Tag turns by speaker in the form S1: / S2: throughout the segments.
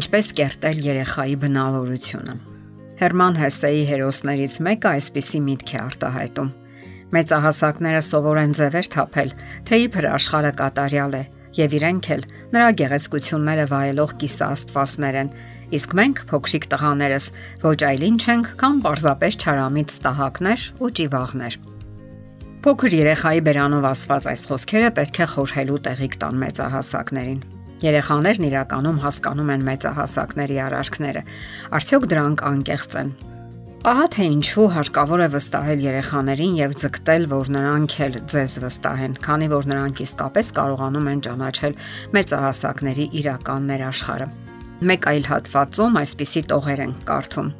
S1: Ինչպես կերտել երեխայի բնավորությունը։ Հերման Հեսեի հերոսներից մեկը այսպիսի միտք է արտահայտում. Մեծահասակները սովոր են ձևեր թափել, թե իբր աշխարհը կատարյալ է, եւ իրենք էլ նրա գեղեցկությունները վայելող կիսաստվածներ են, իսկ մենք փոքրիկ տղաներս ոչ այլին չենք, քան պարզապես չարամիտ ստահակներ ու ճիվաղներ։ Փոքր երեխայի բերանով ասված այս խոսքերը պետք է խորհելու տեղիք տան մեծահասակներին։ Երեխաներն իրականում հասկանում են մեծահասակների արարքները։ Արդյոք դրանք անկեղծ են։ Ահա թե ինչու հարկավոր է վստահել երեխաներին եւ ձգտել, որ նրանք էլ ձեզ վստահեն, քանի որ նրանք իսկապես կարողանում են ճանաչել մեծահասակների իրական ներաշխարը։ Մեկ այլ հատվածում այսպիսի տողեր են կարդում։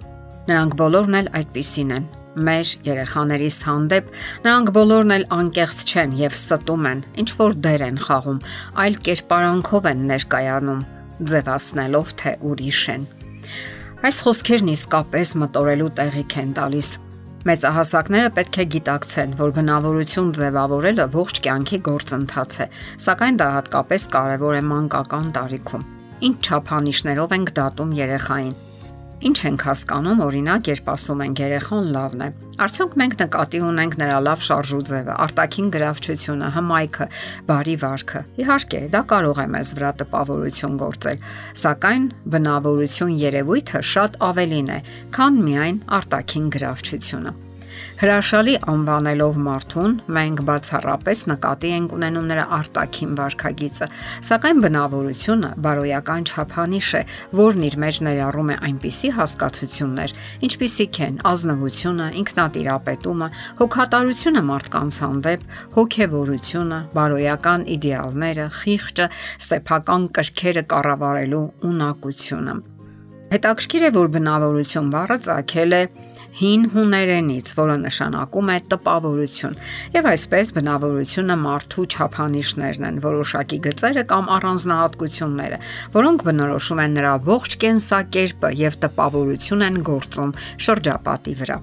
S1: Նրանք բոլորն էլ այդպիսին են մեր երեխաներիս հանդեպ նրանք բոլորն էլ անկեղծ չեն եւ ստում են, ինչ որ դեր են խաղում, այլ կերպարանքով են ներկայանում, ձևացնելով թե ուրիշ են։ Այս խոսքերն իսկապես մտորելու տեղիք են տալիս։ Մեծահասակները պետք է գիտակցեն, որ բնավորություն ձևավորելը ողջ կյանքի գործընթաց է, սակայն դա հատկապես կարևոր է մանկական տարիքում։ Ինչ չափանիշներով ենք դատում երեխային Ինչ ենք հասկանում, օրինակ, երբ ասում ենք երեխան լավն է։ Արդյոք մենք նկատի ունենք նրա լավ շարժու ձևը, արտաքին գրավչությունը, հմայքը, բարի վարքը։ Իհարկե, դա կարող է մեզ վրա տպավորություն գործել, սակայն բնավորություն երևույթը շատ ավելին է, քան միայն արտաքին գրավչությունը։ Հրաշալի անվանելով մարդուն, մենք բացառապես նկատի ենք ունենում նրա արտաքին վարքագիծը, սակայն բնավորությունը բարոյական չափանիշ է, որն իր մեջ ներառում է այնպիսի հասկացություններ, ինչպիսիք են ազնվությունը, ինքնատիրապետումը, հոգատարությունը մարդկանց հանդեպ, հոգեվորությունը, բարոյական իդեալները, խիղճը, սեփական կրքերը կառավարելու ունակությունը։ Հետաքրքիր է, որ բնավորություն բառը ցակել է հին հուներենից, որը նշանակում է տպավորություն։ Եվ այսպես բնավորությունը մարդու չափանիշներն են, որոշակի գծերը կամ առանձնահատկությունները, որոնք բնորոշում են նրա ողջ կենսակերպը եւ տպավորություն են գործում շրջապատի վրա։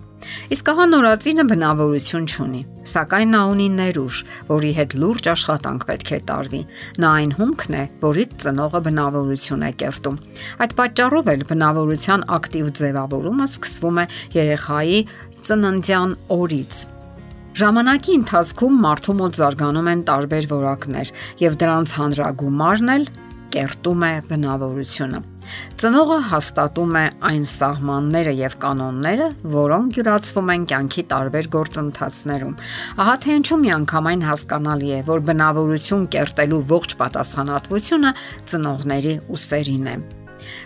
S1: Իսկ ահա նորածինը բնավորություն չունի, սակայն նա ունի ներուժ, որի հետ լուրջ աշխատանք պետք է տարվի։ Նա այն հումքն է, որից ծնողը բնավորություն է կերտում։ Այդ պատճառով էլ բնավորության ակտիվ ձևավորումը սկսվում է երեխայի ծննդյան օրից։ Ժամանակի ընթացքում մարդու մոտ զարգանում են տարբեր որակներ, եւ դրանց հանրագումարն էլ կերտում է բնավորությունը։ Ծնողը հաստատում է այն սահմանները եւ կանոնները, որոնք յուրացվում են կյանքի տարբեր գործընթացներում։ Ահա թե ինչու միանգամայն հասկանալի է, որ բնավորություն կերտելու ողջ պատասխանատվությունը ծնողների ուսերին է։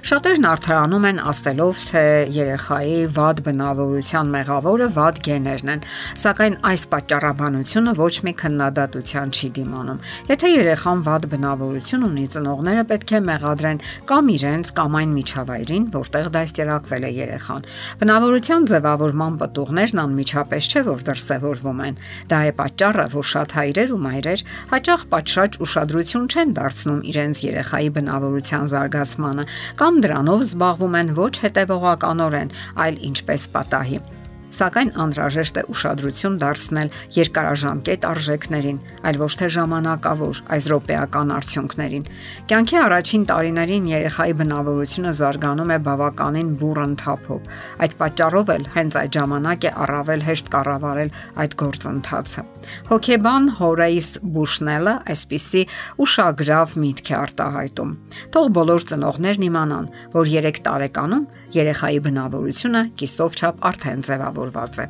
S1: Շատերն արդարանում են ասելով, թե երեխայի վատ բնավորության մեղավորը վատ գեներն են, սակայն այս պատճառաբանությունը ոչ մի քննադատության չի դիմանում։ Եթե երեխան վատ բնավորություն ունի, ծնողները պետք է մեղադրեն կամ իրենց կամ այն միջավայրին, որտեղ դաստիարակվել է երեխան։ Բնավորության ձևավորման պատուղներն անմիջապես չէ որ դրսևորվում են։ Դա է պատճառը, որ շատ հայրեր ու մայրեր հաճախ պատշաճ ուշադրություն չեն դարձնում իրենց երեխայի բնավորության զարգացմանը կամ դրանով զբաղվում են ոչ հետևողականորեն, այլ ինչպես պատահի սակայն անհրաժեշտ է ուշադրություն դարձնել երկարաժամկետ արժեքներին, այլ ոչ թե ժամանակավոր այսրոպեական արդյունքներին։ Կյանքի առաջին տարիներին երեխայի բնավորությունը զարգանում է բավականին բուրըն թափով։ Այդ պատճառով էլ հենց այդ ժամանակ է առավել հեշտ կառավարել այդ գործընթացը։ Հոկեբան Հորեյս Բուշնելը այսպիսի ուշագրավ միտք է արտահայտում։ Թող բոլոր ծնողներն իմանան, որ 3 տարեկանում երեխայի բնավորությունը կիսով չափ արդեն ձևավոր ձևավորված է։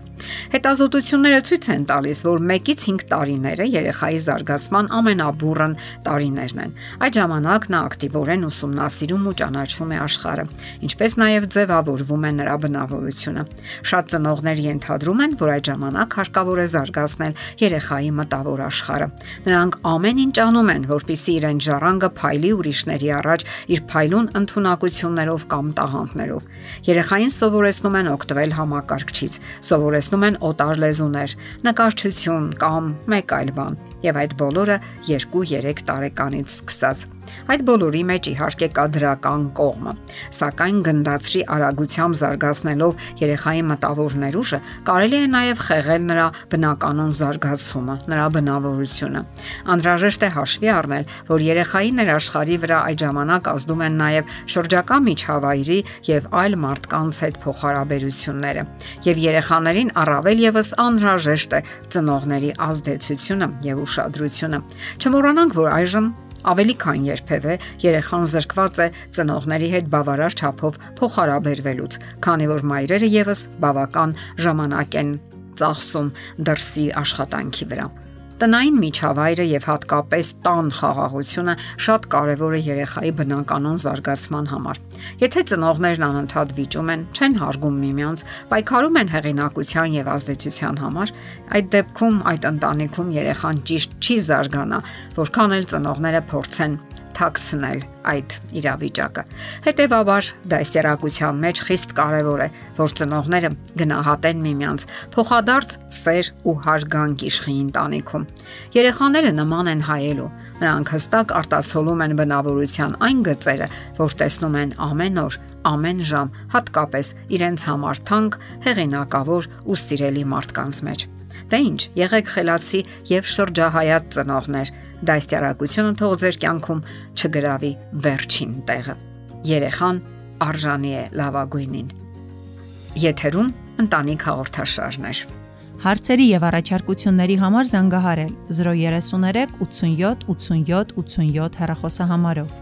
S1: Հետազոտությունները ցույց են տալիս, որ 1-ից 5 տարիները երեխայի զարգացման ամենաբուրըն տարիներն են։ Այդ ժամանակ նա ակտիվորեն ուսումնասիրում ու ճանաչում է աշխարհը, ինչպես նաև ձևավորվում է նրա բնավորությունը։ Շատ ծնողներ ենթադրում են, որ այդ ժամանակ հարկավոր է զարգացնել երեխայի մտավոր աշխարհը։ Նրանք ամեն ինչ անում են, որpիսի իրեն ժառանգը փայլի ուրիշների առաջ իր փայլուն ընտունակություններով կամ տաղանդներով։ Երեխային սովորեցնում են օգտվել համակարգչից, սովորեցնում են օտար լեզուներ, նկարչություն կամ մեկ այլ բան, եւ այդ բոլորը 2-3 տարեկանից սկսած։ Այդ բոլորի մեջ իհարկե կա դրական կողմը, սակայն գնդացրի արագությամբ զարգացնելով երեխայի մտավոր ներուժը, կարելի է նաև խեղել նրա բնականon զարգացումը, նրա բնավորությունը։ Անդրաժեշտ է հաշվի առնել, որ երեխայի ներաշխարի վրա այդ ժամանակ ազդում են նաև շրջակա միջավայրի եւ այլ մարդկանց հետ փոխհարաբերությունները։ Եվ երեխաներին առավել եւս անհրաժեշտ է ծնողների ազդեցությունը եւ ուշադրությունը։ Չմոռանանք, որ այժմ Ավելի քան երբևէ երեխան զրկված է ծնողների հետ բավարար չափով փոխհարաբերվելուց, քանի որ մայրերը եւս բավական ժամանակ են ծախսում դրսի աշխատանքի վրա։ Տնային միջավայրը եւ հատկապես տան խաղաղությունը շատ կարեւոր է երեխայի բնականon զարգացման համար։ Եթե ծնողներն անընդհատ վիճում են, չեն հարգում միմյանց, պայքարում են հեղինակության եւ ազդեցության համար, այդ դեպքում այդ ընտանիքում երեխան ճիշտ չի զարգանա, որքան էլ ծնողները փորձեն թաքցնել այդ իրավիճակը։ Հետևաբար դասերակցության մեջ խիստ կարևոր է, որ ծնողները գնահատեն միմյանց, փոխադարձ սեր ու հարգանք իշխի ընտանիքում։ Երեխաները նման են հայելու։ Նրանք հստակ արտացոլում են բնավորության այն գծերը, որ տեսնում են ամեն օր, ամեն ժամ, հատկապես իրենց համար թանկ, հեղինակավոր ու սիրելի մարդկանց մեջ։ Դե ինչ, եղեք խելացի եւ շրջահայաց ծնողներ դաստիարակությունը թող ձեր կյանքում չգրավի վերջին տեղը։ Երեխան արժանի է լավագույնին։ Եթերում ընտանիք հաղորդաշարներ։
S2: Հարցերի եւ առաջարկությունների համար զանգահարել 033 87 87 87 հեռախոսահամարով։